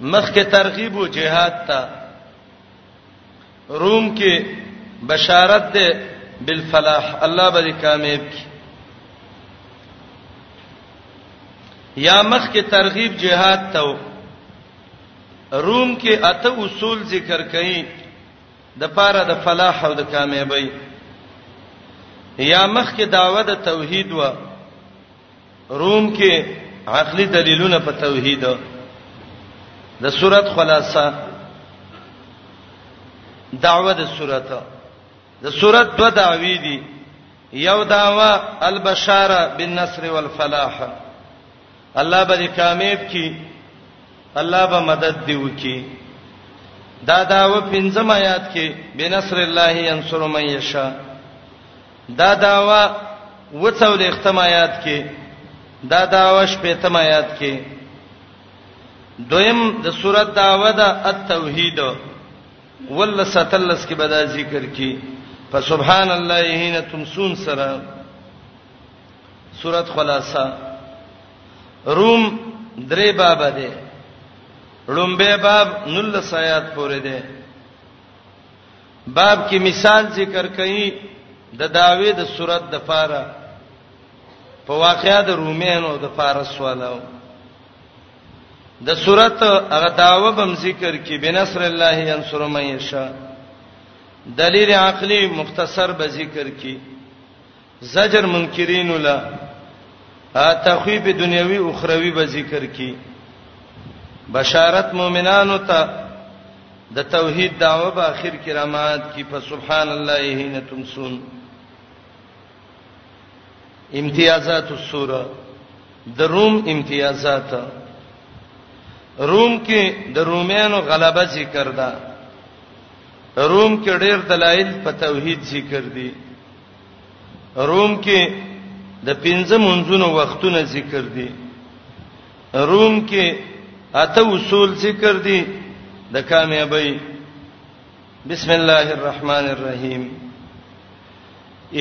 مخکې ترغیب او جهاد ته روم کې بشارت ده بالفلاح الله به کامیاب کی یا مخ کې ترغیب جهاد ته روم کې اته اصول ذکر کړي د پاره د فلاح او د کامیابی یا مخ کې داوه د توحید و روم کې عقلي دلیلونه په توحید د صورت خلاصه دعوه د صورت د صورت دو دعوی دي یو دعوا البشاره بالنصر والفلاح الله به کامیاب کی الله به مدد دیو کی دا داو پنځم آیات کې بنصر الله ينصر من یشا دا دعوا وڅول اختمایات کې دا دعوا شپېتم آیات کې دویم د سورۃ دعوا د التوحید ول ستلس کې بدا ذکر کی فسبحان الله هینا تمسون سرا سورۃ خلاصہ روم درې باب ده لومبه باب نل سیات پورې ده باب کې مثال ذکر کړي د داوی د صورت د پاره په واقعیا د رومینو د فارس والو د صورت هغه داوه بم ذکر کې بنصر الله انصر من یشا دلیل عقلی مختصر به ذکر کې زجر منکرین له تخویب دنیوي او اخروی به ذکر کی بشارت مؤمنانو ته د توحید دعوه به اخر کرامات کی په سبحان الله هینا تمسون امتیازات السوره د روم امتیازات روم کې د رومانو غلبه ذکر ده روم کې ډېر دلایل په توحید ذکر دي روم کې د پنځه منځونو وختونه ذکر دي روم کې اته اصول ذکر دي د کامیابی بسم الله الرحمن الرحیم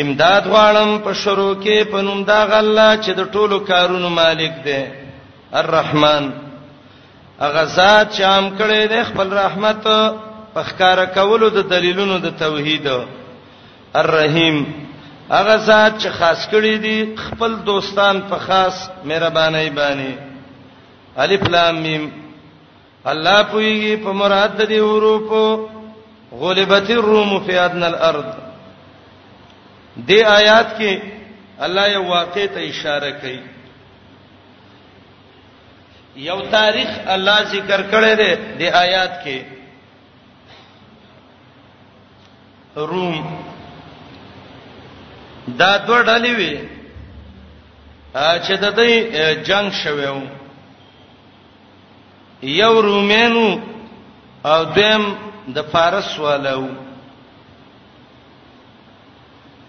امداد غواړم په شروع کې په نوم دا غلا چې د ټولو کارونو مالک دی الرحمن هغه ذات چې عام کړي د خپل رحمت په ښکارا کولو د دلیلونو د توحید الرحیم هغه ذات چې خاص کړی دی خپل دوستان په خاص مهرباني باندې الف لام میم الله پویږي په مراد د دې حروف غلبت الروم فی ادنى الارض دې آیات کې الله یو واقع ته اشاره کوي یو تاریخ الله ذکر کړی دی د آیات کې روم دا دوه ډلې وي چې د دې جنگ شوو یو رومینو او دیم د فارس والو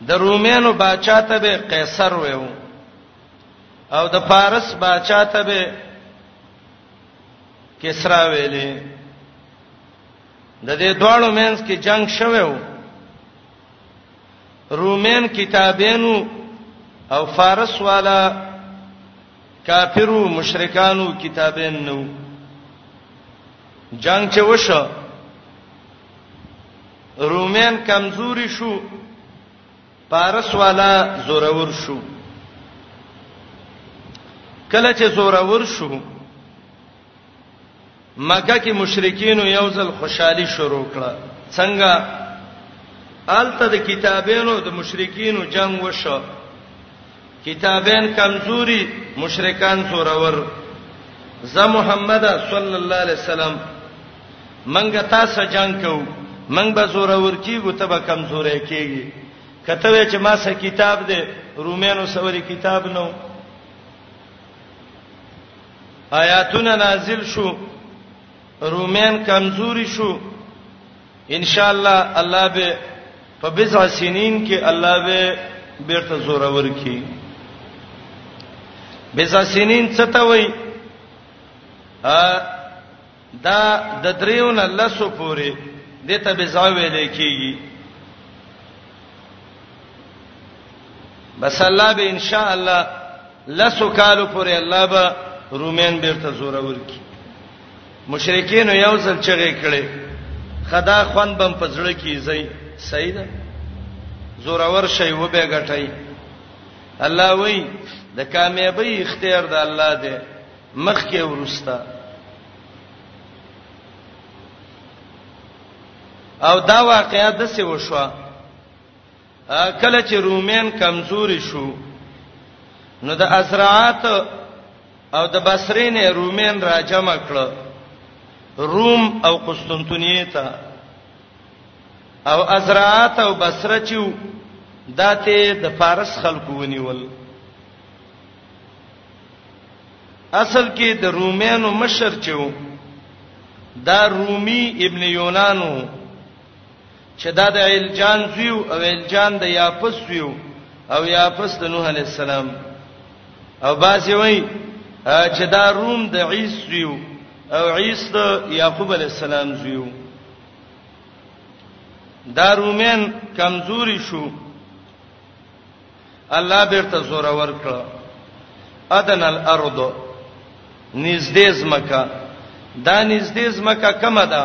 د رومینو بچا ته به قیصر ویو او د فارس بچا ته به کسرا ویلې د دې دواړو مینس کې جنگ شوه و رومین کتابینو او فارس والا کافرو مشرکانو کتابین نو جنگ چې وشو رومین کمزوري شو پارس والا زورور شو کله چې زورور شو مکه کې مشرکین یو ځل خوشحالي شروع کړه څنګه آلته د کتابینو د مشرکینو جنگ وشو کتابین کمزوري مشرکان زورور ز محمد صلی الله علیه وسلم منګه تاسو جنگ کو منګ به زورور کیږي ته به کمزورې کیږي کته وې چې ما سه کتاب دې رومینو سوري کتاب نو آیاتونه نازل شو رومین کمزوري شو ان شاء الله الله به په بضع سنین کې الله به بیرته زور ورکی بضع سنین څه ته وای دا د دریو نه لسو پورې دته بزا ویل کیږي بس الله به ان شاء الله لسو کالو پورې الله به رومین بیرته زوره ورکی مشرکین یو ځل چغې کړي خدا خوان بم پزړه کی زئی صحیح ده زورور شی و به غټای الله وای د کامیابی اختیار د الله دی مخکې ورستا او دا واقعیا د څه وشو کله چې رومین کمزوري شو نو د ازرعات او د بصرې نه رومین را جمع کړ روم او قسطنطنیه ته او ازرعات او بصره چې داته د فارس خلکو ونیول اصل کې د رومانو مشر چې وو دا رومي ابن یونانو چې دا د الجان زیو او الجان د یاپس زیو او یاپس د نوح علی السلام او باسي وای چې دا روم د عیسی زیو او عیسی د یعقوب علی السلام زیو دا رومین کمزوري شو الله بیرته زور ورکړه ادن الارض نږدې زمکه دا نږدې زمکه کومه ده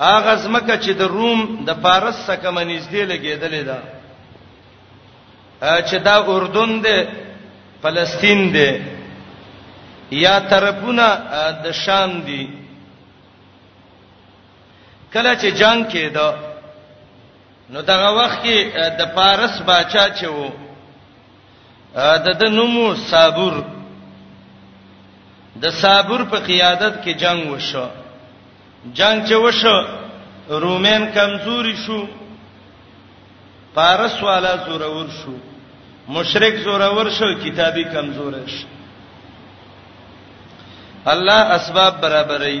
هغه زمکه چې د روم د فارس سره کومه نږدې لګېدلې ده چې دا اردن ده فلسطین ده یا طرفونه د شام دي کله چې جنگ کېده نو دغه وخت کې د پارس باچا چې وو د د نومو صابر د صابر په قیادت کې جنگ وشو جنگ چې وشو رومین کمزوري شو پارس والا زورور شو مشرک زورور شو کتابي کمزور شو الله اسباب برابرې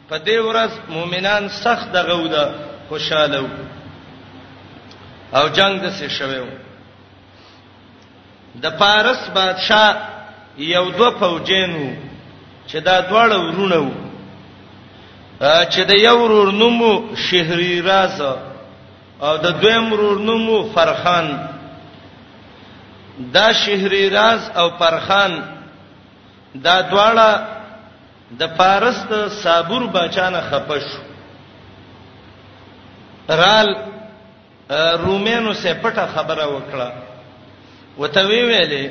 په دې ورځ مؤمنان سخت دغه ودا خوشاله او جنگ د څه شویو د پارس بادشاہ یو دو فوجینو چې دا دواړه ورونه وو چې د یو ورور نوم شهري راز او د دویم ورور نوم فرخان دا شهري راز او فرخان دا دواړه د فارس د صابور بچا نه خپه شو. رال رومینو سه پټه خبره وکړه. وته وی ویلې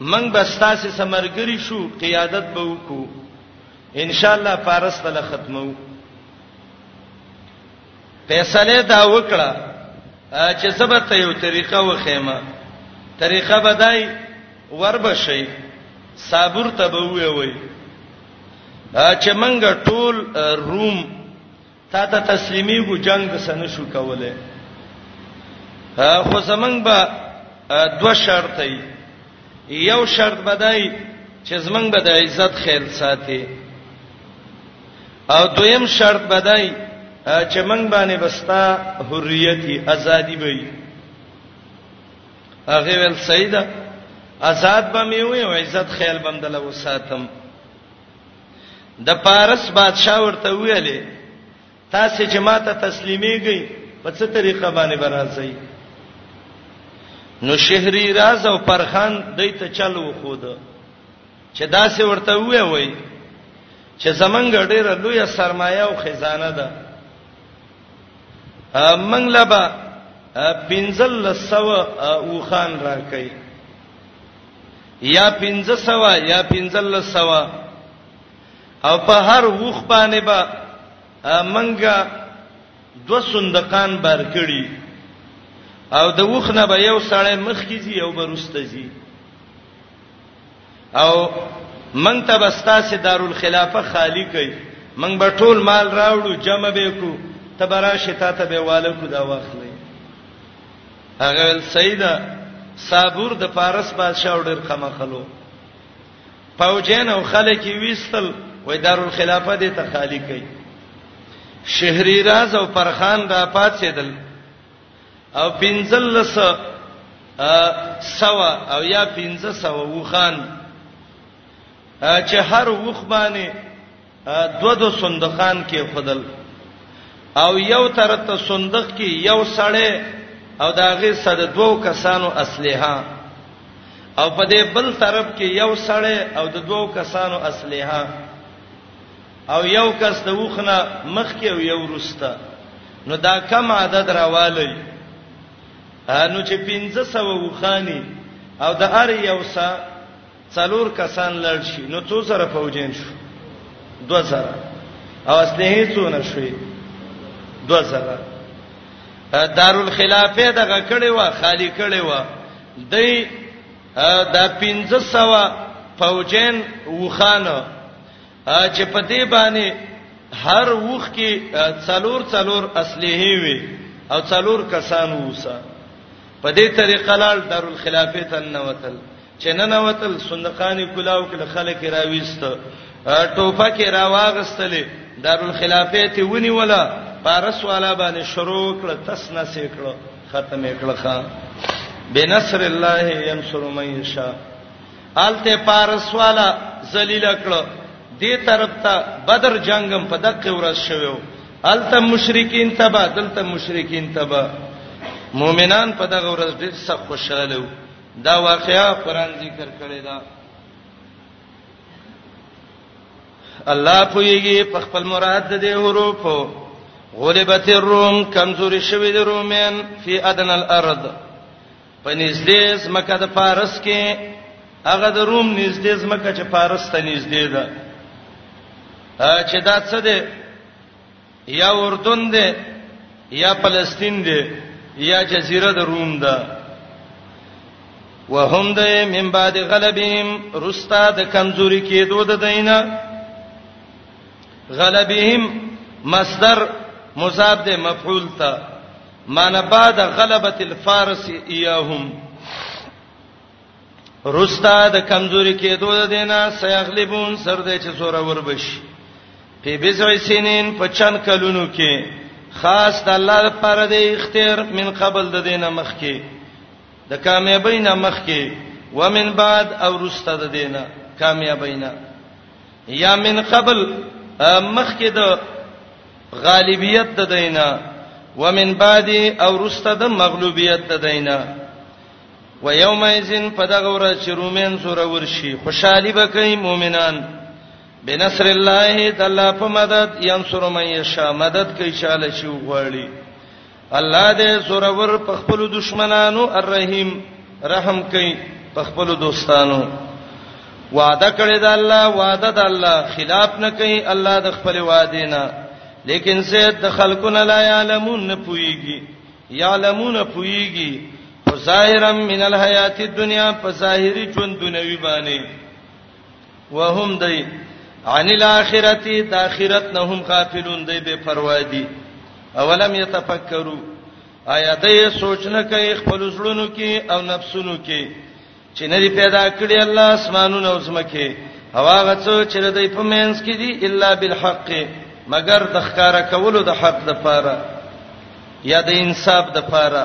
منګ بستاسې سمرګری شو قیادت به وکړو ان شاء الله فارس ته ختمو فیصله دا وکړه چې زبر ته یو طریقه وخېمه طریقه بدای وربشي صابر ته به وی وی چې منګه ټول روم تا ته تسلیمي ګو جنگ د سن شو کوله خو زمنګ به دوه شرط ای یو شرط بدای چې زمنګ به د عزت خیال ساتي او دویم شرط بدای چې موږ باندې بستا حریتي ازادي وي هغه ول سیدا آزاد به مې وي او عزت خیال بم دل وساتم د پارس بادشاہ ورته ویلې تاسو چې ماته تسلیمېږئ په څه طریقه باندې برازي نو شهري راز او پرخان دای ته چلو خود چې داسې ورته وې وای چې زمنګ ډېر لوی سرمایه او خزانه ده منګ لبا پنځل لسو وخان راکې یا 1500 یا 1500 او په هر وخ باندې با منګه دو صندوقان بار کړی او د وخ نه به یو سړی مخ کیږي او برسته زی او من ته بستا سي دارالخلافه خالی کوي من به ټول مال راوړو جمع به کو تبرا شتا ته به واله کو دا واخلې هغه سیدا صابور د فارس بادشاہ ډېر کما خلو پوجین او خلک ویستل وای دارالخلافه دې ته خالی کوي شهري راز او پرخان را پاتېدل او پنځلس سوا او یا پنځه سوا وخان چې هر وخ باندې دو دو صندوقان کې خدل او یو تر ته صندوق کې یو سړی او داغه سره دوو کسانو اسلحه او په دې بل طرف کې یو سړی او د دوو کسانو اسلحه او یو کس د وخنه مخکې او یو ورسته نو دا کم عدد راوالی نو چې 1500 وخانی او د ار یو سا څلور کسان لړ شي نو څو سره فوجین شو 2000 او اسلحه څونه شوي 2000 دارالخلافه دغه کړي وا خالی کړي وا دی دا 1500 فوجین وخانه چې په دې باندې هر وخ کې څلور څلور اصلي وي او څلور کسان ووسه په دې طریقه لال دارالخلافه ته نوتل چې نه نوتل صندوقانی کلاو کې خلک راويست ټوپه کې راواغستلې دارالخلافه ته ونی ولا پارس والا باندې شروع کړ تسنه سیکړه ختمه کړه بنصر الله ينصر من يشاء هلته پارس والا ذلیل کړو دې طرف ته بدر جنگم په دقه ورځ شوو هلته مشرکین تبا دلته مشرکین تبا مؤمنان په دغه ورځ ډېر سخت خوشاله وو دا واقعیا قران ذکر کړی دا الله پویږي په خپل مراد دې حروف غلبت الروم کمزوري شوی د رومین فی ادنى الارض په نږدې زمکه د فارس کې هغه د روم نږدې زمکه چې فارس ته نږدې ده چې دا څه ده یا اردن ده یا فلسطین ده یا جزیره د روم ده وهم د من بعد غلبهم رستا د کمزوري کېدو د دینه غلبهم مصدر مصاب ده مفعول ته معنی بعد غلبه الفارس ایاهم رستا د کمزوري کېدو د دینه سیغلبون سر دې چې سوره وربش په بزع سینین په چن کلونو کې خاص د الله لپاره د اختیار من قبل د دینه مخ کې د کامیابی نه مخ کې ومن بعد او رستا د دینه کامیابی نه یا من قبل مخ کې د غالبیت د دینه ومن بعد او رسته د مغلوبیت د دینه و یوم اذن فدغه ورځ چې رومین سره ورشي خوشحالي بکې مؤمنان بنصر الله تعالی په مدد ینصر من یشا مدد کوي چې الله شي وغواړي الله دې سرور په خپل دشمنانو الرحیم رحم کوي په خپل دوستانو وعده کړی دا الله وعده دا الله خلاف نه کوي الله د خپل وعده نه لیکن سید د خلقنا لا یعلمون نه پويږي یعلمون پويږي ظاهرا من الحیات الدنیا په ظاهری ژوند دنیوي باندې وهم دی عن الاخرته د اخرت نه هم غافلون دی بے پروا دي اولم يتفکروا آیا دې سوچ نه کوي خپل زړونو کې او نفسونو کې چې نه پیدا کړی الله اسمانونه او زمکه هواغه څو چې د دې په مینس کې دي الا بالحق مگر د ښکارا کولو د حق د پاره یا د انصاف د پاره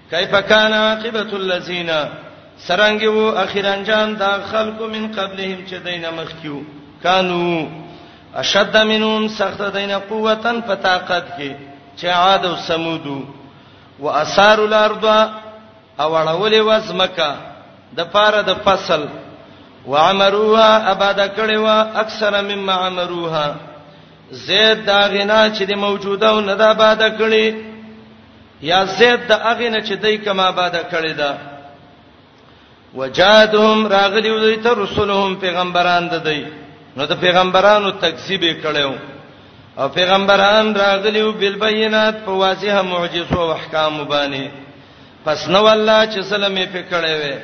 کیف کان عاقبت الذین سرنګ وو اخر انجام دا خلق من قبلهم چې دینه مخکیو کانو اشد منهم سخت دینه قوتن په طاقت کې چې عاد او ثمود او اثار الارض او اړولې وزمکه د پاره د فصل وعمروها اباد کړي وا اکثر مما عمروها زید دا غنا چې د موجوده او نه دا آباد کړي یا زید د اغه نه چې دای کما آباد کړی دا وجادهم راغلی دوی ته رسولهم پیغمبران د دوی نو د پیغمبرانو تکذیب کړو او پیغمبران راغلیو بالبينات په واضحه معجزو او احکام باندې پس نو الله چې سلامې په کړې وې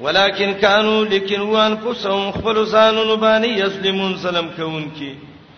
ولکن کانوا لکن وان پسهم خپل ځانونو باندې یسلمون سلام کوونکي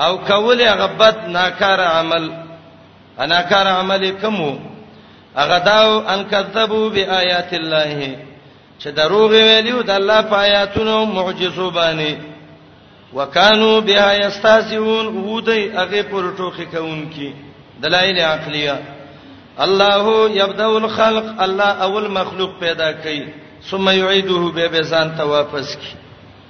او کول هغه بد ناکار عمل اناکار عمل کومو هغه داو ان کذبوا بیاات الله چې دروغ ویلیو د الله په آیاتونو معجزو باندې وکانو بها یستاسیون ودی هغه پر ټوخه کوونکی دلایل عقلیه الله یبدا الخلق الله اول مخلوق پیدا کړي ثم یعيده به به ځان ته واپس کړي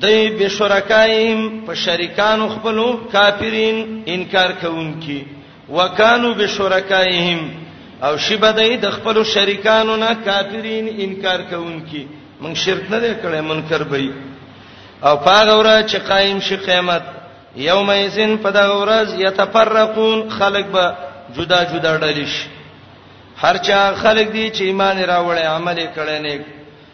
دای بشرکایم په شریکانو خپلو کافرین انکار کوونکی وکانو بشرکایهم او شیبه دای د خپلو شریکانو نه کافرین انکار کوونکی من شرک نه کړي منکر به او پاغه ورځ چې قائم شي قیامت یوم یزن په دغه ورځ یتفرقون خلق به جدا جدا ډلې شي هرچا خلق دي چې ایمان راوړي عمل کړي نه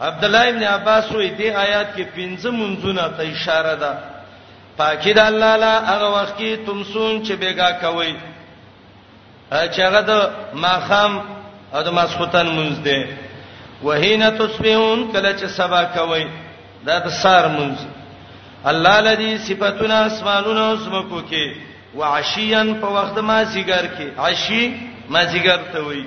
عبدالله ابن عباس وی دی آیات کې پنځه منځونه ته اشاره ده پاکی د الله لا هغه وخت کې تم سون چې بیګا کوي چې هغه د ماخام او د ماسختن منځ ده وهینا تصبحون کله چې سبا کوي دا د سار منځ الله لدی صفاتنا اسمانونو اسمکو کې وعشیان په وخت ما سیګر کې عشی ما سیګر ته وایي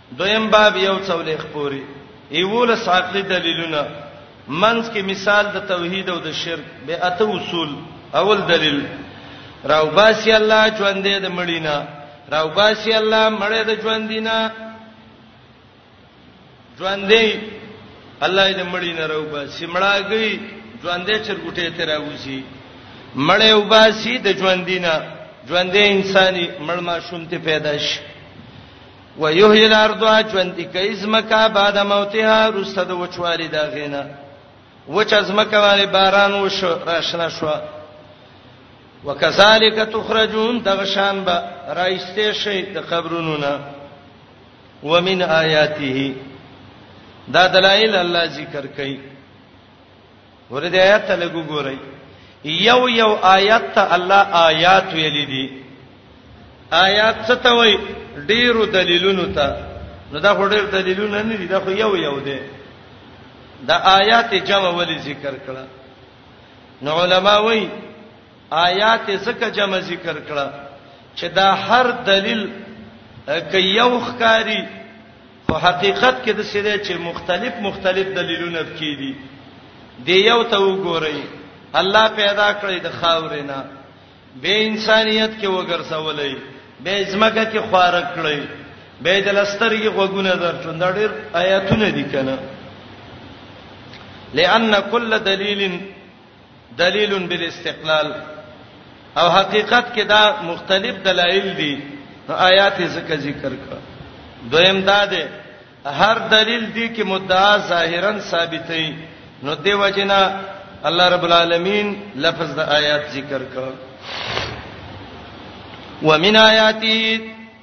دویم باب یو څولېخ پوری ایولس عقلی دلیلونه منځ کې مثال د توحید او د شرک به اته اصول اول دلیل راو باسی الله ژوندې د مړینا راو باسی الله مړې د ژوندینا ژوندې الله دې مړینا راو باسی مړاګي ژوندې چرګټې ته راوځي مړې وباسي د ژوندینا ژوندې انساني مړ ما شوم ته پیدا شي و یحیی الارض ژوند کوي زمکه بعد موتها رسته د وچوالي دا غینا وچ زمکه باندې باران وشو راشنه شو وکذالک تخرجون دغه شان به راایسته شي د قبرونو نه ومن آیاته دا دلایل الله ذکر کوي ورته د آیات ته لګو ګورئ یو یو آیات ته الله آیات ویل دي آیات څه ته وای ډیرو دلیلونو ته نو دا خو ډیر دلیلونه نه دي دا خو یو یو دي دا آیات جمع ولې ذکر کړه نو علما وای آیات زکه جمع ذکر کړه چې دا هر دلیل ک یو ښکاری په حقیقت کې د سیده چې مختلف مختلف دلیلونه پکې دي دی یو ته وګورئ الله پیدا کړی د خاورې نه به انسانیت کې وګرځولې به زمګه کې خوارک کړی به د لسترګي غوګونه درته دا ډېر آیاتونه دي کنه لئن کل دلیل دلیل بالاستقلال او حقیقت کې دا مختلف دلایل دي نو آیات یې ځکه ذکر کړ دویم دا ده هر دلیل دی کې مدعا ظاهرا ثابتې نو دی وجنا الله رب العالمین لفظ د آیات ذکر کړ ومن آیاتی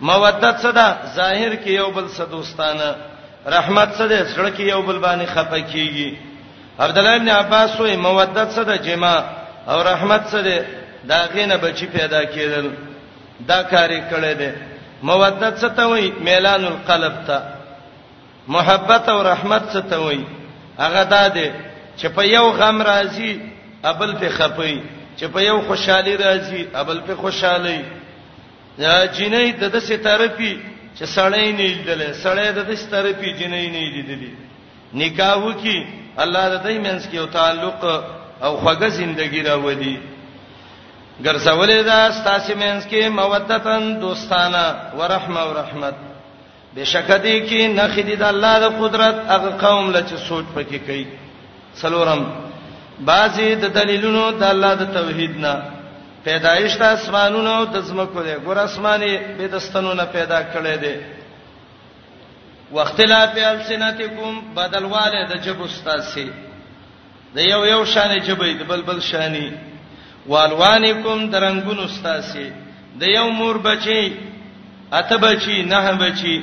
مودت څه ده ظاهر کې یو بل څه دوستانه رحمت څه ده زړه کې یو بل باندې خپه کیږي عبد الله ابن عباس وې مودت څه ده جما او رحمت څه ده دا غینه بچی پیدا کېدل دا کاری کړی دی مودت څه ته وای میلان القلب ته محبت او رحمت څه ته وای هغه دا دی چې په یو غم راځي ابل په خپي چې په یو خوشحالي راځي ابل په خوشحالي جنې د د ستاره پی چې سړی نه لیدل سړی د د ستاره پی جنې نه لیدلی نکاح وکي الله د دې منځ کې او تعلق او خوږه ژوندۍ راوړي ګرځولې دا ستاسو منځ کې مودتن دوستانه ورحمه او رحمت بشکه دې کې نخې دي د الله د قدرت هغه قوم لچ سوچ پکې کوي څلورم بعضی د دلیلونو د الله د توحید نه پیدایش د اسمانونو د زمکو له ګور اسماني به د ستنو نه پیدا کړي دي واختلاف السنتکم بدلواله د جب استاد سي د یو یو شانې جبې د بلبل شانې والوانکم درنګونو ستاسي د یو مور بچي اته بچي نه بچي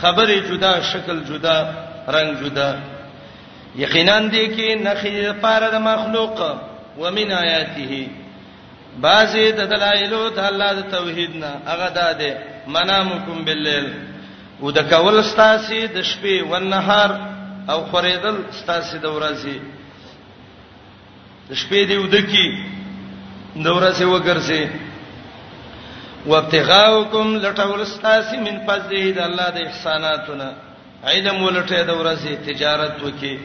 خبره جدا شکل جدا رنگ جدا یقینا دې کې نخې لپاره د مخلوق ومن آیاته بعضی د دلایلو د الله د توحید نه هغه دا ده منامکم باللیل او د کول ستاسی د شپې او نهار او خریدل ستاسی د ورځې د شپې دی ودکی د ورځې وګرځي وابتغاءکم لټول ستاسی من فضله د الله د احساناتونه علم ولټه د ورځې تجارت وکي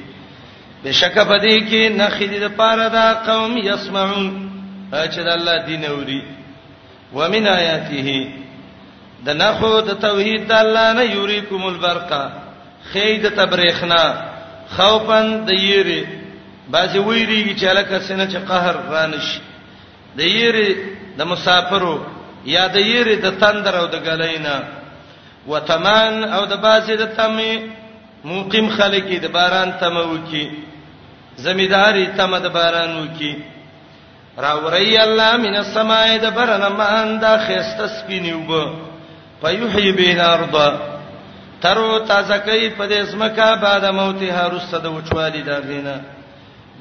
بشک پدې کې نخې دې د پاره دا قوم يسمعون چې د الله دین اوري ومن آیاته د نخو د توحید د الله نه یوریکم البرقا خید تبریخنا خوفن د یری بازی ویریږي چې لکه سینه چې قهر رانش د یری د مسافرو یا د یری د تندر او د غلینا وتمان او د باسي د تمه موقیم خلک د باران تمه وکي زمیداری تمه د باران وکي راوري الله من السماء د برنا مان دا خسته سپینیوب فیحیی بین ارض ترو تازه کوي په دې سمکا بعد موت هرست د وچوالی دا غینا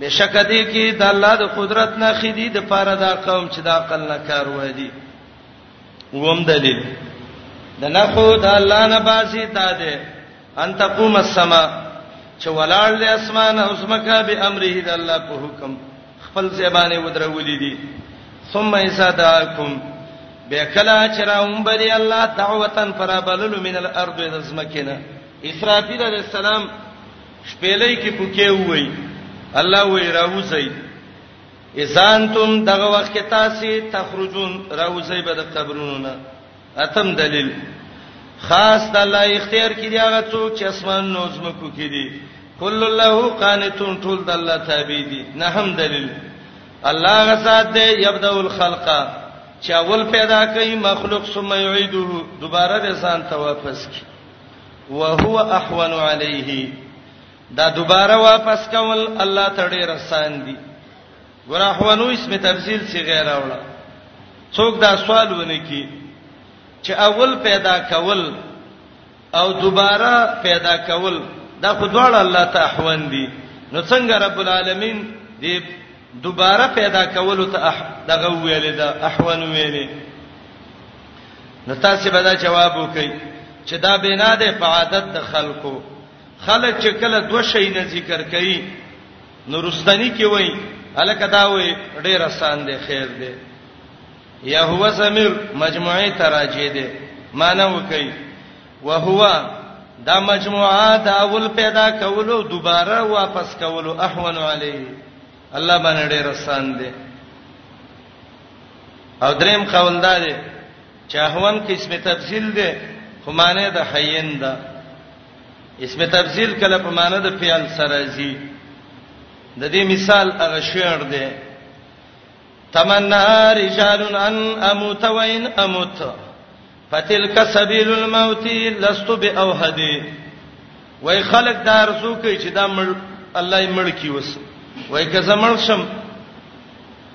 بشک دې کې د الله د قدرت نه خېدی د پاره دا قوم چې دا عقل نه کار وایي ووم دلیل د نخو د الله نه باسي تا ده ان تقوم السما چې ولاړ دې اسمان او سمکا به امره د الله په حکم خپل زبانه ودرولې دي ثم ایساداکم بکلا چراوم بری الله دعوتن فرابلل من الارض ذمکنا اسرافیل علیہ السلام شپېلې کې پوکې وای الله وې راوځي اذا انتم دغه وخت کې تاسو تخرجون راوځي به د قبرونو نه اتم دلیل خاص د الله اختیار کې دی هغه څوک چې اسمان نو زمکو کې دی کل الله قانتون ټول د الله تابع دي نه هم دلیل الله غسات دی یبدا الخلق چې اول پیدا کوي مخلوق ثم يعيده دوباره به ځان ته واپس کی وهو احون عليه دا دوباره واپس کول الله ته ډیر آسان دي ګور احوانو اسم تفصیل سی غیر اوله څوک دا سوال ونه کی چې اول پیدا کول او دوباره پیدا کول دا خو دواړه الله ته احوان دي نو څنګه رب العالمین دې دوباره پیدا کول ته اح... دغه ویلې دا احوان ویلې نو تاسو به دا جواب وکړئ چې دا بنا ده په عادت د خلکو خلک چې کله دوه شی نه ذکر کوي نو رستنی کې وای الکه دا وای ډیر آسان دی خیر دی یا هو زمیر مجموعه تراجی دی معنی وکي وهو دا مجموعه دا اول پیدا کولو دوباره واپس کولو احون علی الله باندې ډیر آسان دی او دریم قول دا دی چې احون کې اسم تفصیل دی خو معنی د حین ده اسم تفضیل کله په معنی د فعل سره زی د دې مثال هغه شعر دی تمنا رجال ان اموت وان اموت فتلک سبیل الموت لست باوحدی وای خلک دا ارزو کوي چې دا مړ الله یې مړ کی وس وای که زمړ شم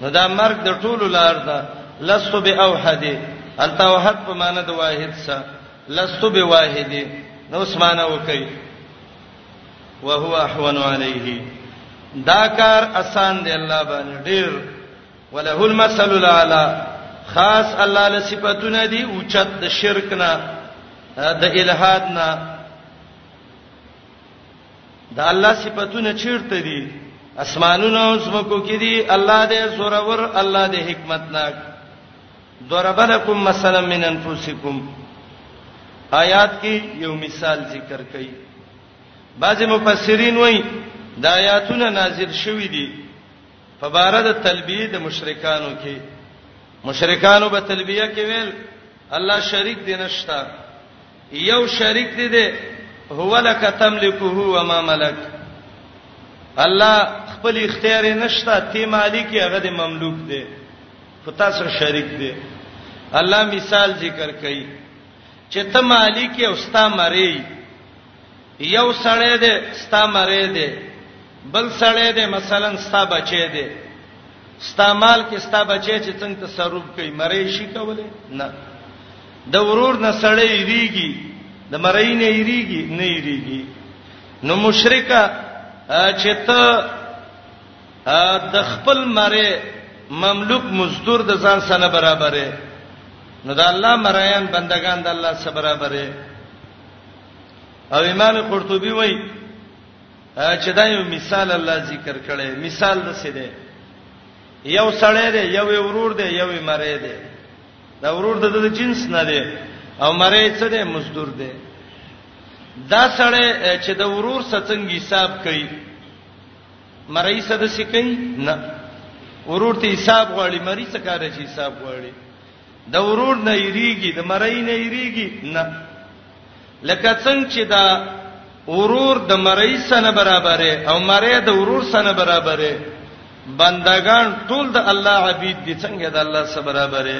نو دا مرګ د ټولو لار ده لست باوحدی التوحد په معنی د واحد سره لست بواحد نو اسمانه وکي وهو احون عليه دا کار آسان دی الله باندې ډیر وله المثل الاعلى خاص الله له صفاتونه دي او چت د شرک نه د الہاد نه د الله صفاتونه چیرته دي اسمانونو او زمکو کې دي الله دې زورور الله دې حکمتناک ضرب لكم مثلا من انفسكم آیات کې یو مثال ذکر کړي بعض مفسرین وایي د آیاتونه نازل شوې دي په بار د تلبیه د مشرکانو کې مشرکانو به تلبیه کې ویل الله شریک دی نشتا یو شریک دی دی هو لک تملکه و ما ملک الله خپل اختیار نشتا تی مالک هغه د مملوک دی خو تاسو شریک دی الله مثال ذکر کوي چې ته مالک او ستا مری یو سړی دی ستا مری دی بل سړی دی مثلا ستا بچی دی ستا مال کې ستا بچی چې څنګه تصرف کوي مری شي کولای نه د ورور نه سړی یریږي د مری نه یریږي نه یریږي نو مشرکا چې ته د خپل مری مملوک مزدور د ځان سره برابرې نو د الله مریان بندگان د الله سره برابرې او امام قرطبي وایي چې دا یو مثال الله ذکر کړي مثال د څه دی یو سړی دی یو ورور دی یو مری دی دا ورور د د جنس نه دی او مری څه دی مزدور دی دا سړی چې د ورور سره څنګه حساب کوي مرئی څه د سکی نه ورور ته حساب غواړي مرئی څه کار شي حساب غواړي د ورور نه یریږي د مرئی نه یریږي نه لکه څنګه چې دا ورور د مرئی سره برابرې او مرئی د ورور سره برابرې بندگان ټول د الله عبید دي څنګه د الله سره برابرې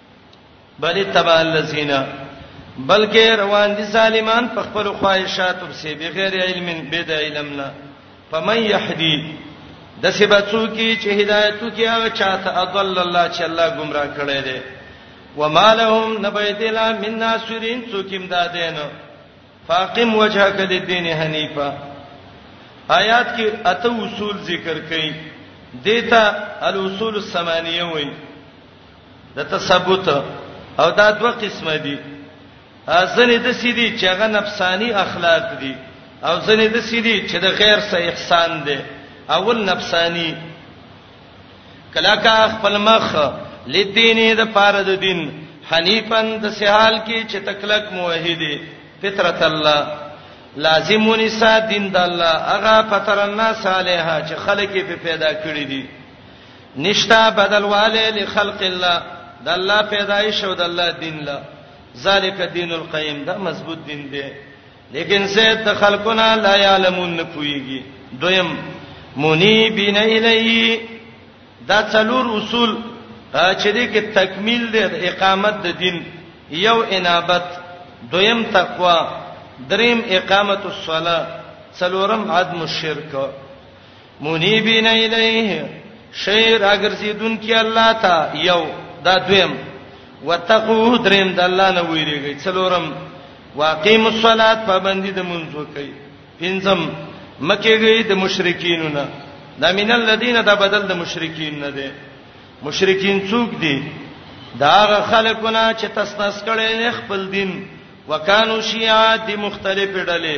بل تبع الذین بلکې روان دي ظالمان په خپل خواهشاتو پسې بغیر علم به د علم نه فمن یهدی د سباتو کې چې هدایتو کې هغه چاته اضل الله چې الله گمراه کړي دي ومالهم نبیدلا من ناصرین څوکیم دادین فاقم وجهک للدین حنیفا آیات کې اته اصول ذکر کړي دیتا الاصول الثمانیه وایي د تثبوت او دا دوه قسمه دي ځنې د سیدی چې هغه نفسانی اخلاق دي او ځنې د سیدی چې د غیر سه احسان دي اول نفسانی کلا کا خپل مخ لدینې د پاره د دین حنیفن د سهال کې چې تکلک موحدی فطرت الله لازم ونسا دین د الله هغه فطر الناس علیها چې خلک په پیدا کړی دي نشتا بدلواله لخلق الله د الله پیدایش او د الله دین لا ذالک دین القیم دا مضبوط دین دی لیکن زید د خلقنا لا یعلمون نه پویږي دویم منیبین الیه دا څلور اصول چې دې کې تکمیل دی د اقامت د دین یو انابت دویم تقوا دریم اقامت الصلاه څلورم عدم الشرک منیبین الیه شی راګرځیدونکي الله ته یو دا دویم وتقو دریم د الله نه ویریږي څلورم واقیم الصلات پابندی د منځ وکي پنځم مکیږي د مشرکین نه دا من الذین دا بدل د مشرکین نه دي مشرکین څوک دي دا غ خلقونه چې تسنس کړي خپل دین وکانو شیعه دي مختلف ډلې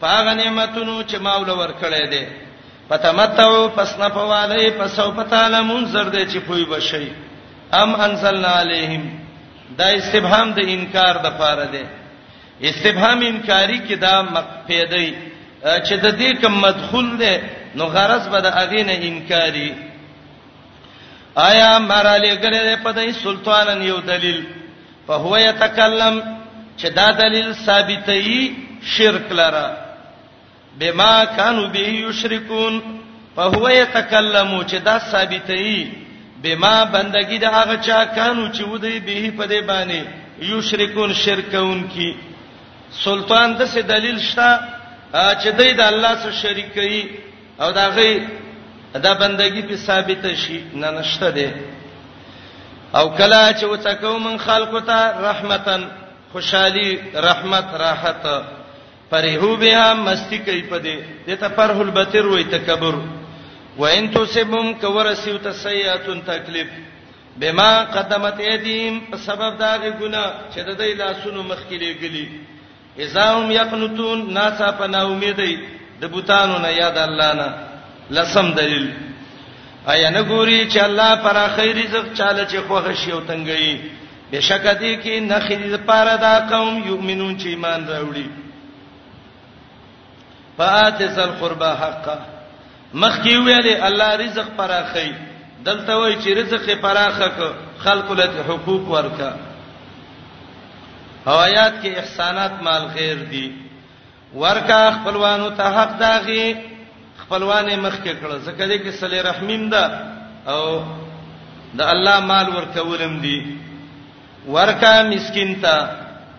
په هغه نعمتونو چې ما ول ورکړې دي فتمتعوا پس نه پواله پس او پتالمون زر دې چې پوي بشي ام انزلنا عليهم دا استفهام د انکار د پاره دی استفهام انکاری کې دا مقفیدای چې د دې کوم مدخول دی نو غرض به د اغینه انکاری آیا مر علی ګره په دای سلطانن یو دلیل په هو یتکلم چې دا دلیل ثابتې شرک لره بما كانوا به یشرکون په هو یتکلم چې دا ثابتې بما بندگی د هغه چا کانو چې ودی به په دې باندې یشرکون شرکون کی سلطان د څه دلیل شته چې دوی د الله سره شریک کوي او دا غي دا بندگی په ثابت شي نه نشته ده او کلا چې وڅکو من خلقو ته رحمتن خوشحالي رحمت راحت فرحو بها مستی کوي په دې دته فرح البتر وای تکبر وان تصبهم کورسیو تسیئاتن تکلیف بما قدمت ایدیم په سبب داغه ګنا چې د دې لاسونو مخکې لګلی اذا هم یقنطون ناڅاپه نا امیدی د بوتانو نه یاد الله نه لسم دلیل ایا نه ګوري چې الله پر خیر رزق چاله چې خوښ شي او تنګي بشک دې کې نه خیر لپاره دا قوم یؤمنون چې ایمان راوړي فآت ذل قربا حقه مخکې ویلې الله رزق پراخي دلته وایي چې رزق پراخه ک خلق له حقوق ورکا هوايات کې احسانات مال خیر دي ورکا خپلوانو ته حق داغي خپلوانې مخکې کړه ځکه دې کې صلی رحمیم ده او د الله مال ورکولم دي ورکا مسکین ته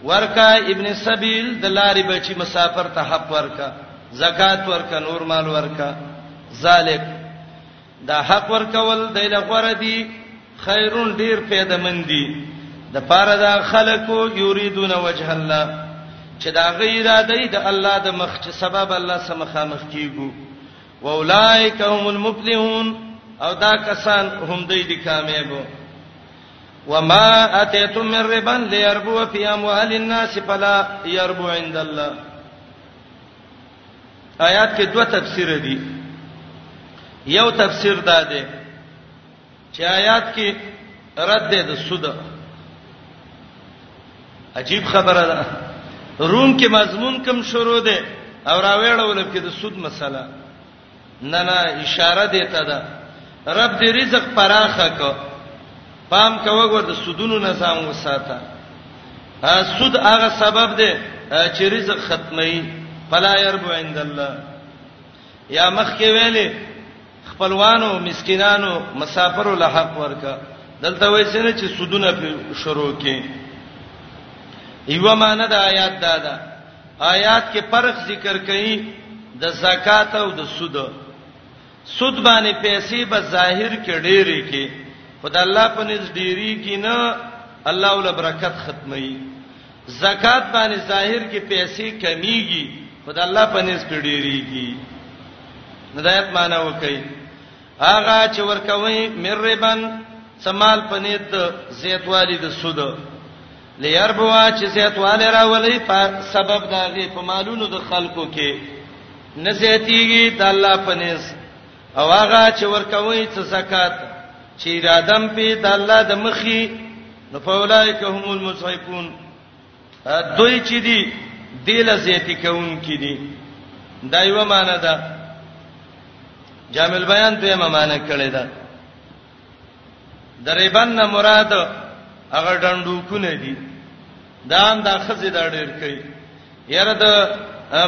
ورکا ابن سبیل د لارې بچی مسافر ته حق ورکا زکات ورکا نور مال ورکا ذالک دا حق ورکول د لغور دی خیرون ډیر پیدا مندي د پاره دا خلکو یریدون وجه الله چې دا غیر ادی د الله د مخ چې سبب الله سمخه مخ کیګو واولائک هم المفلحون او دا کسان هم دوی دي کامیابو وما اتيتم من ربا ليربو في اموال الناس فلا يربو عند الله آیات کې دوه تفسیر دي یو تفسیر دا دی چې آیات کې رد ده د سود عجیب خبره ده روم کې مضمون کم شروع ده او راوېړول کې د سود مسله نه نه اشاره دی ته ده رب دې رزق پراخه کو پام کوه ور د سودونو نه ځان وساته سود هغه سبب دی چې رزق ختمي فلا يربو عند الله یا مخ کې ویلې خپلوانو مسکینانو مسافرو له حق ورکا دلته وایي چې سودونه شروع کې ایوه معنی د آیات دا ده آیات کې فرق ذکر کړي د زکات او د سود سود باندې پیسې به ظاهر کې ډېری کې خدای الله په نس ډېری کې نه الله ول برکت ختمي زکات باندې ظاهر کې پیسې کمیږي خدای الله په نس کې ډېری کې هدایت معنا وکي هغه چې ورکوي مربن سمال پنيت زیتوالی د سود ليربوا چې زیاتواله راولي په سبب داغه په مالونو د خلکو کې نه زیاتیږي د الله پنيز او هغه چې ورکوي څه زکات چې ارادم په د الله د مخي نو فولایک هم المسحقون دوی چې دي دله زیاتی کوون کې دي دا یو معنی ده جامل بیان ته یې معنی کړی ده د ریبن نه مراد هغه ډنډو کو نه دي دا هم دا خزه دا ډیر کوي یاره د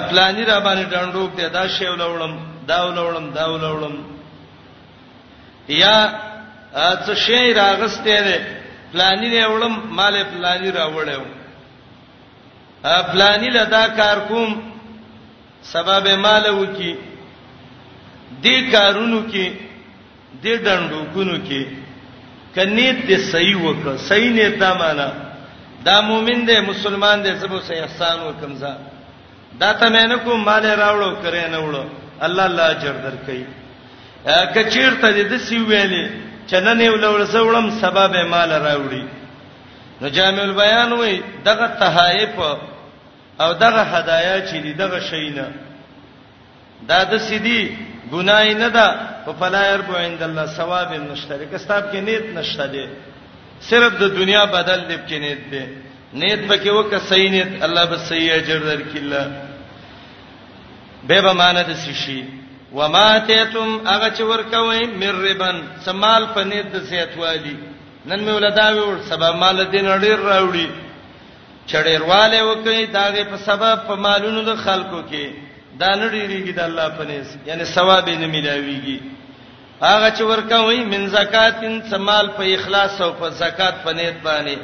پلاني را باندې ډنډو کې دا شی ولولم دا ولولم دا ولولم یا څه شی راغسته ده پلاني نه ولم مال پلاني راوړم پلاني لدا کار کوم سبب مال وکي دې کارونو کې دې ډنډوکونو کې که نیت دې صحیح وکړه صحیح نیت دا معنا دا مؤمن دی مسلمان دی زبو سه احسان وکم زه دا ته مې نه کوم مال راوړو کرے نه وړو الله الله اجر درکې کچیر ته دې سی ویلې چنن یو لور زوړم سبب مال راوړي نو جامع البیان وای دغه تحائف او دغه هدايا چې دغه شینه دا د سیدی ګنای نه ده په فلا يربو عند الله ثواب نشته کستاب کې نیت نشته دی صرف د دنیا بدل دی کې نیت دی نیت پکې وکه صحیح نیت الله به صحیح اجر درکړي الله به به مان د سشي وما تیتم هغه چې ورکوي مر ربن سمال په نیت د سیتوالي نن مې ولدا ویل سبا مال دین ډیر راوړي چړیرواله وکي داغه په سبب په مالونو د خلکو کې دا نړیږي د الله په نس یعنی ثواب نه ملاويږي هغه چې ورکوي من زکاتین سمال په اخلاص او په زکات په نیت باندې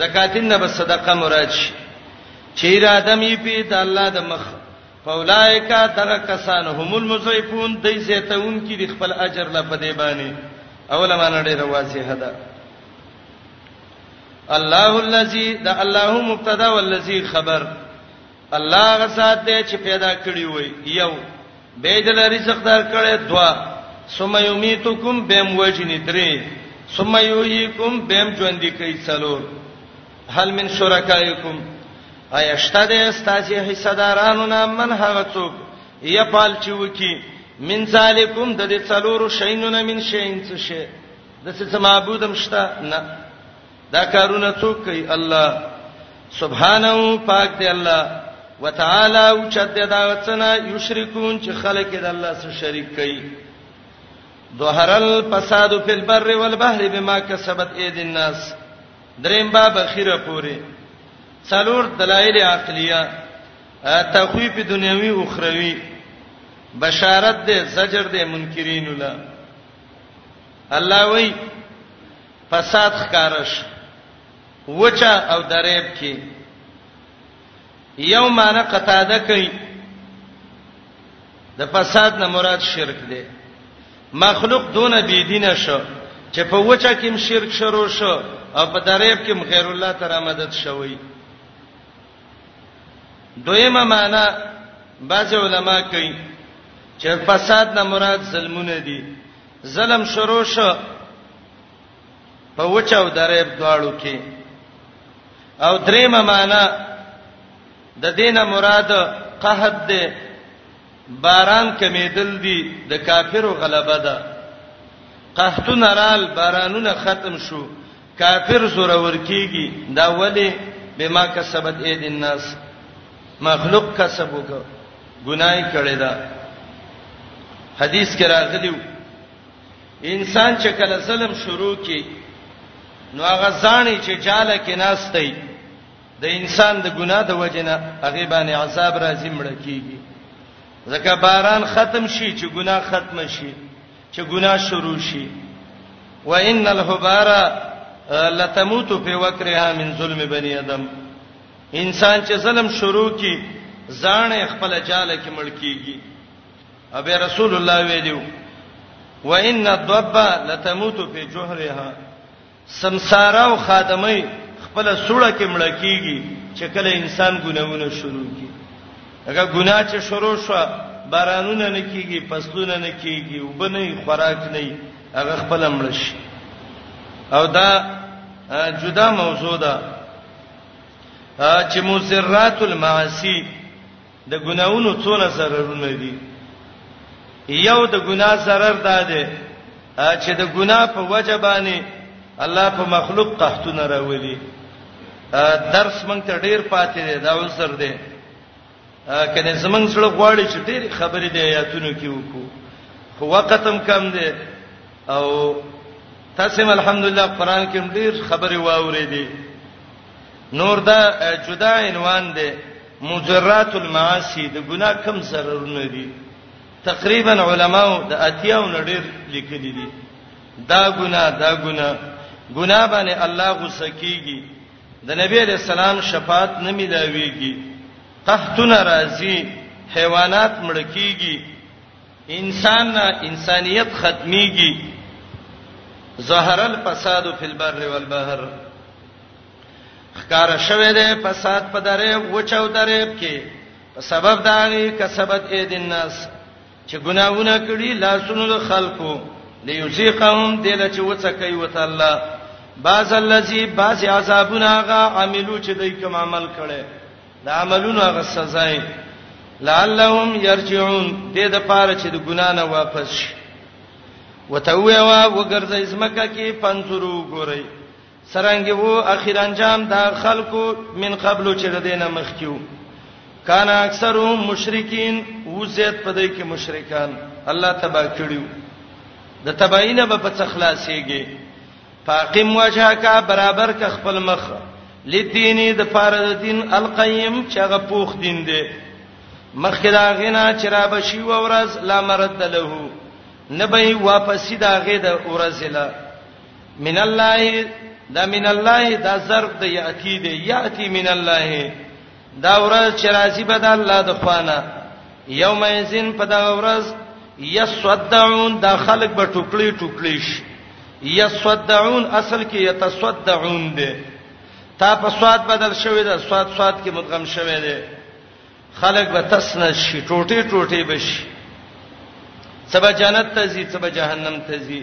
زکاتین نه به صدقه مراد شي چې را دمي په د الله د مخ فولائکا دغه کسان هم المزیفون دای زیتون کې د خپل اجر لپاره دی باندې اولما نړۍ رواسي هدا الله الذي د الله مبتدا والذي خبر الله غسات دی چې پیدا کړی وي یو به د رزق دار کړي دوا ثم يميتكم بهم وجني درې ثم يحييكم بهم ژوند کوي څلور هل من شرکائکم آیا شته د استاسي حصہ دارانو نه من هغه څوک یا پال چې وکی من ذالکم د دې څلورو شینونه من شین څه شي د څه معبود هم شته نه دا کارونه څوک کوي الله سبحانه پاک دی الله وتعالى او چد دا وڅنه یشرکون چې خلک د الله سره شریک کوي ظهر الفساد فی البر والبحر بما کسبت اید الناس دریم باب اخیره پوری څلور دلایل عقلیه تخویف دنیوي او اخروی بشارت ده زجر ده منکرین الله الله وی فساد ښکارش وچا او دریب کې یو معنی قطاده کوي د فساد نه مراد شرک دی مخلوق دون بی دینه شو چې په وچا کې شرک شروع شو او په دریب کې غیر الله تعالی مدد شوی دویمه معنا بعض علما کوي چې فساد نه مراد ظلمونه دي ظلم شروع شو په وچاو درېب دواړو کې او دریمه معنا د دینه مراد قحط دی باران کمیدل دي د کافرو غلبه ده قحطون رال بارانونه ختم شو کافر زور ورکیږي دا ولی بما کسبت اید الناس مخلوق کسب وک ګناي کړی دا حدیث کې راغلی انسان چې کله ظلم شروع کی نو هغه ځاني چې جاله کې ناشتي د انسان د ګناه د وجنه هغه باندې عذاب راځي مړ کیږي ځکه باران ختم شي چې ګناه ختم شي چې ګناه شروع شي وان الحبار لتموت فی وکرها من ظلم بنی ادم انسان چې ظلم شروع کی ځان خپل جاله کې مړ کیږي ابي رسول الله ویلو وان الضب لتموت فی جوهرها سمساره او خادمۍ خپل سوړه کې مړه کیږي چې کله انسان ګناونه شروع کی هغه ګناه چې شروع شو بارانونه نه کیږي فصلونه نه کیږي وبنه خوراک نه هغه خپل مړ شي او دا جدا موضوع ده چې مزرات المعاصی د ګناونو څونه ضررونه دي یو د ګنا ضرر دا دی چې د ګنا په وجه باندې الله په مخلوق قحطونه راولي درس مونږ ته ډیر پاتې دی دا وسر دی کنه زمنګ سره غواړي چې ډیر خبرې دی آیاتونو کې وکړو خو وخت هم کم دی او تاسو الحمدلله قران کې ډیر خبرې واورې دي نور دا جدا عنوان دی مجرات المعاصی د ګناه کم سررونه دي تقریبا علماو د اتیاو نړیر لیکلي دي دا ګناه دا ګناه ګناه باندې الله غوسه کیږي د نبی علیہ السلام شفاعت نه ملاويږي قحطونه راځي حیوانات مړ کیږي انسان انسانيت ختميږي ظهر الفساد فی البر والبحر خکار شوه دې فساد په درې وچاو درې کې په سبب داغي کسبت اې د الناس چې ګناونه کړی لاسونو د خلکو ليذيقهم دل چې وڅکای وته الله باز الذی باز عذابنا غا عملو چې دوی کوم عمل کړي د عملونو هغه سزا یې لعلهم يرجعون دې د پاره چې د ګنا نه واپس شي وتوي وا وګرځي زمکه کې پنځرو ګوري سرنګ وو اخیر انجام دا خلکو من قبل چې د دینه مخکیو کان اکثرهم مشرکین وزید پدې کې مشرکان الله تبا کړیو د تبعینه به په څخلاصيږي فاقم وجهک برابر ک خپل مخ لدین د پاره د دین القیم چې هغه پوخ دین دی مخکې دا غنا چې را بشي و ورځ لا مرد له نبی واپس دا غې د ورځ له من الله دا من الله دا ضرب د یاتی دی یاتی من الله دا ورځ چې راځي به د الله د خوانه یوم یزن په دا ورځ یصدعون دا خلق به ټوکړي ټوکړي شي یصدعون اصل کې یتصدعون دي تا په سواد بدل شوی دا سواد سواد کې مدغم شوی دی خلق به تسنه شي ټوټي ټوټي بشي سبا جنت ته زی سبا جهنم ته زی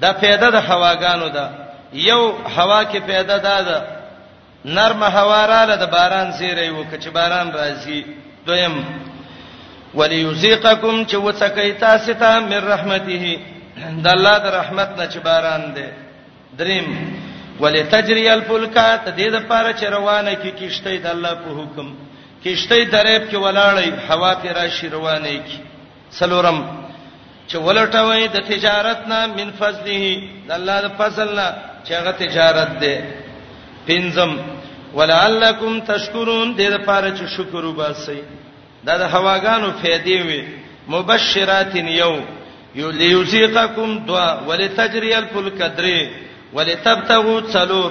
دا پیدا د هواګانو ده یو هوا کې پیدا ده ده نرم هوا رااله د باران زیری وکړي چې باران راځي دویم وليذيقکم چې وڅکې تاسو ته من رحمته د الله د رحمت نه چې باران دی دریم ولتجري الفلکات د دې لپاره چې روانه کی کیشته د الله په حکم کیشته درېب کې ولاړې هوا پیرا شي روانه کی څلورم چې ولټوي د تجارت نه من فضله د الله د فضل نه چې هغه تجارت دی پنځم ولعلکم تشکرون دې لپاره چې شکر وباسئ دا د هواګانو فائدې وي مبشرات یو یو لیوزیقکم دوا ولتجری الفلک درې ولتبتغوا څلور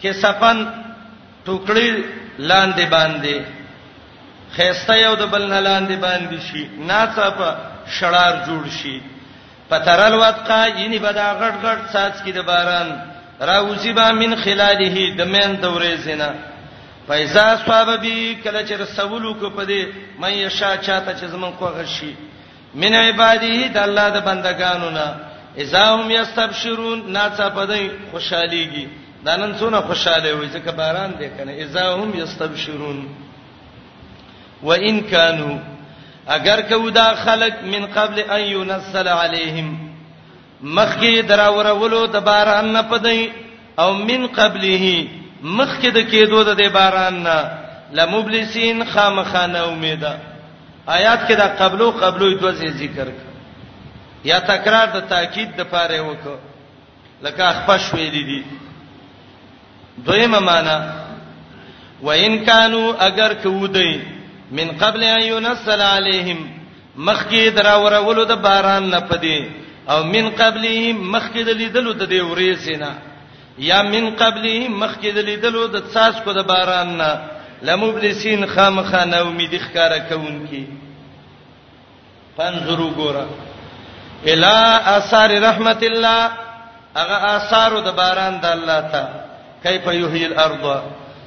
کې سپن ټوکړي لاندې باندې خيسته یو د بل نه لاندې باندې شي ناڅاپه شړار جوړ شي پترل وتقا یعنی بدا غټ غټ ساز کې د باران راوځي با من خلاله د مین دورې زینا فایزا صواب بی کله چې رسولو کو پدې مې شا چاته چې زمون کوغه شي من عباده د الله د بندگانو نه اذا هم یستبشرون ناڅه پدای خوشاليږي دا نن څونه خوشاله وي چې باران دی کنه اذا هم یستبشرون وان كانوا اگر کو دا خلق من قبل ان ينزل عليهم مخکې دراورولو د باران نه پدای او من قبله مخکې د کېدو د باران نه لمبلسین خامخانه امیده آیات کې دا قبلو قبلو دوه ذکر کړ یا تکرار د تاکید د پاره وکړه لکه خپش ویل دي دویمه معنا وان کانوا اگر کودی من قبل ان ينزل عليهم مخکې دراورولو د باران نه پدې او من قبله مخکې د لیدلو د دې ورېځې نه یا من قبله مخکې د لیدلو د څاڅکو د باران نه لمبلسین خامخا نو امید ښکارا کوونکی پنځرو ګورا الا اثار رحمت الله هغه آثار د باران د الله ته کیف یحیی الارض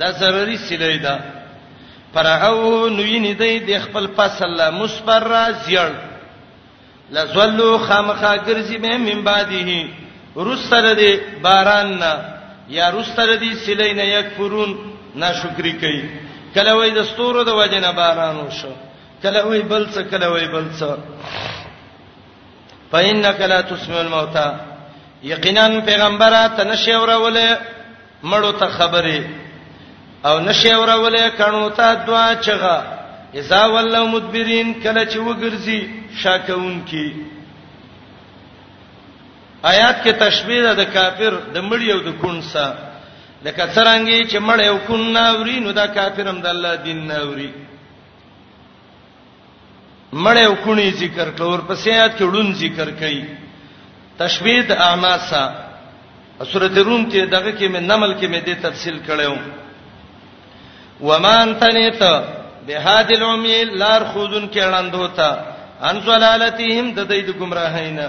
دا ضروري سلی ده فرعو نو یې ندی د خپل فصل لا مسبر را زیړ لزلو خامخا ګرځي به من بعده رسل دې باران نه یا رسل دې سلی نه یکفرون ناشکری کوي کله وای د ستورو د وجنه باران وشو کله وای بل څه کله وای بل څه فإنك لا تسمع الموتى یقینا پیغمبره تنشورولې مړو ته خبرې او نشي اورولې کڼو ته دعا چغه اذا ولوا مدبرين کله چې وګرځي شاکون کی آیات کې تشبیه ده د کافر د مړی او د کون سره لکه څنګه چې مړ یو کون ناوري نو دا کافرم د الله دین ناوري مړې او کونی ذکر کور په سیات کې ډون ذکر کړي تشبیه د اعناسا سورته روم کې دغه کې مې نمل کې مې دې تفصیل کړو ومان تنیت بهاد العمی لار خودن کې وړاندو ته ان زلالتهم د دې د گمراهینا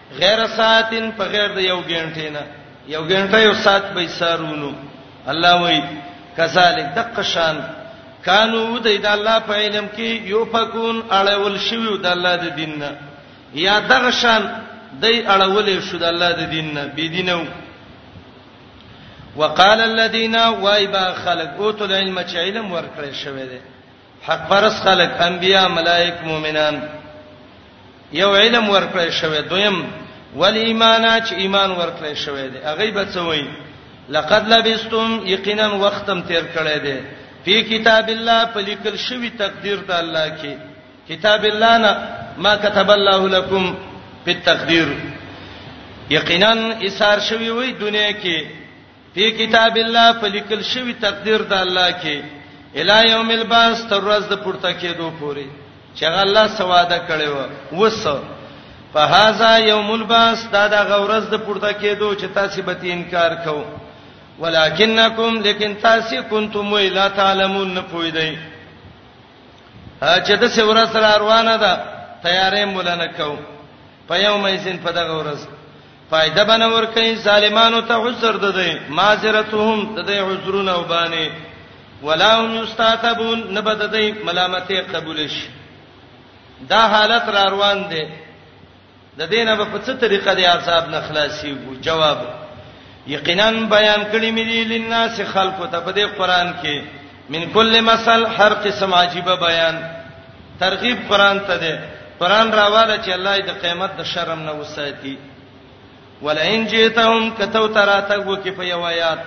غیر ساعتن په غیر د یو غنټې نه یو غنټه یو ساعت به سارونو الله وای کذالک دقشان کانو د د الله په علم کې یو فکون اړول شوی د الله د دین نه یا دغه شان د اړول شو د الله د دین نه بی دینو وقال الذين وایبا خلق اوتل علم چې علم ورکړی شوی دی حق پرس خلق انبیا ملائک مؤمنان یو علم ورکړی شوی دویم ول ایمان چې ایمان ورکړی شوی دی هغه به څه وایي لقد لبستم یقینا وختم تیر کړی دی په کتاب الله په لیکل شوی تقدیر د الله کې کتاب الله نه ما كتب الله لكم په تقدیر یقینا ایثار شوی وای دنیا کې فی کتاب الله فلیکل شوی تقدیر د الله کې الی یوم الباس تر ورځ د پورته کېدو پورې چې الله سواده کړي و وسه فهذا یوم الباس دا د غورز د پورته کېدو چې تاسو به انکار کوو ولکنکم لیکن تاسو کنتم لا تعلمون نه پوی دی چې د سور سره روانه ده تیارې مولنه کو په یوم ایسن په دغه ورځ فائدہ بنه ور کوي ظالمانو ته عذر ده دی معذرتهم د دې عذرونه وبانه ولا هم یستعتبون نبد دې ملامتې قبول شي دا حالت را روان دي د دینه په څه طریقه دی عذاب نه خلاصي جواب یقینا بیان کړی مې دي لناس خلق ته په دې قران کې من کل مثل هر قسم عجیب بیان ترغیب قران ته ده قران راواله چې الله دې قیامت د شرم نه وساتي ولئن جئتهم کتو تراتګ وکي په یو آیات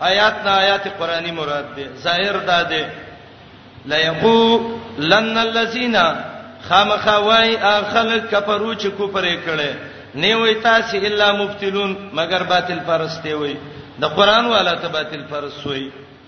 آیات نه آیات قرآنی مراد ده ظاهر ده ده لا یقو لن الذین خامخوای اخل کفرو چې کو پرې کړي نه وي تاسو الا مبتلون مگر باطل پرسته وي د قران والا ته باطل پرس وي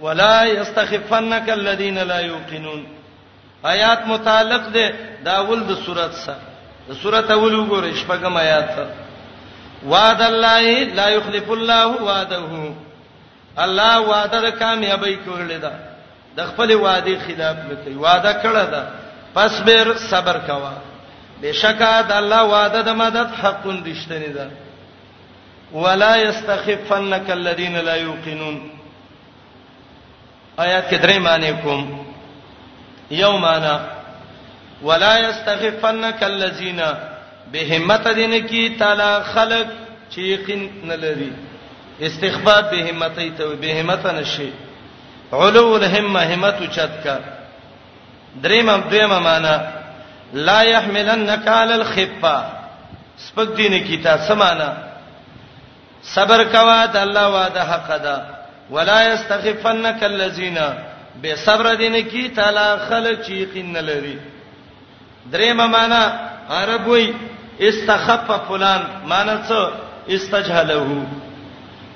ولا یستخفنک الذین لا یوقنون آیات متعلق ده دا ول د سورۃ سره د سورۃ اول وګورئ شپږم آیات ته وعد الله لا یخلف الله وعده الله وعده د کامیابی کړل ده د خپل وعده خلاف لکې وعده کړه ده پس بیر صبر کوا بشکا د الله وعده د مدد حق رښتینی ده ولا یستخفنک الذین لا یوقنون آیات کې درې معنی کوم یو معنی ولا یستخفنک الذین به همت دین کی تعالی خلق چې یقین نه لري استخفاف به همت ته به همت نشي علو الهمه همت چت کا دریم دویمه معنا لا يحملنك على الخفه سپک دین کی تا سمانا صبر کوا د الله وعده حق ده ولا يستخفنك الذين به صبر دین کی تعالی خلق چی یقین نه لري درېمه معنا عرب وای استخف فلان معنا څه استجهله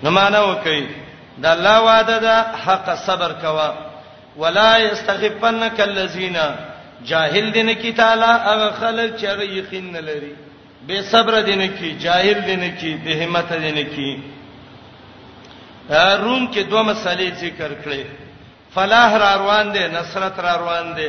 نو معنا وکي د الله وعده ده حق صبر کوا ولا یستخفنک الذین جاهل دین کی تعالی هغه خلک چې هغه یقین نه لري بے صبر دین کی جاهل دین کی بے همت دین کی روم کې دوه مسلې ذکر کړې فلاح را روان دي نصرت را روان دي